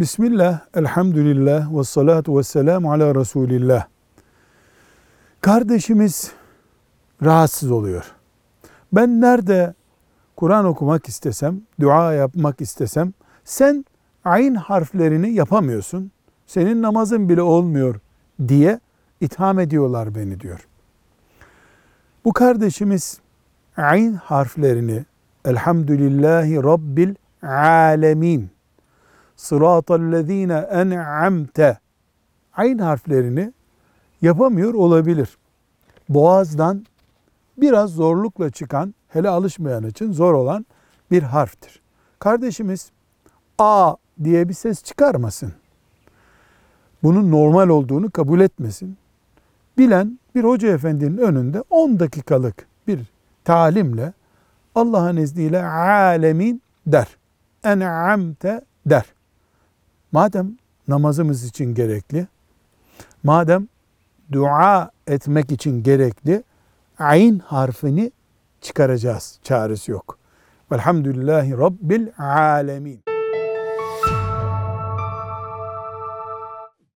Bismillah, elhamdülillah ve salatu ve selamu ala Resulillah. Kardeşimiz rahatsız oluyor. Ben nerede Kur'an okumak istesem, dua yapmak istesem, sen ayn harflerini yapamıyorsun, senin namazın bile olmuyor diye itham ediyorlar beni diyor. Bu kardeşimiz ayn harflerini Elhamdülillahi Rabbil Alemin Sıratallezine en'amte Ayn harflerini yapamıyor olabilir. Boğazdan biraz zorlukla çıkan, hele alışmayan için zor olan bir harftir. Kardeşimiz A diye bir ses çıkarmasın. Bunun normal olduğunu kabul etmesin. Bilen bir hoca efendinin önünde 10 dakikalık bir talimle Allah'ın izniyle alemin der. En'amte der. Madem namazımız için gerekli, madem dua etmek için gerekli, ayn harfini çıkaracağız. Çaresi yok. Velhamdülillahi Rabbil alemin.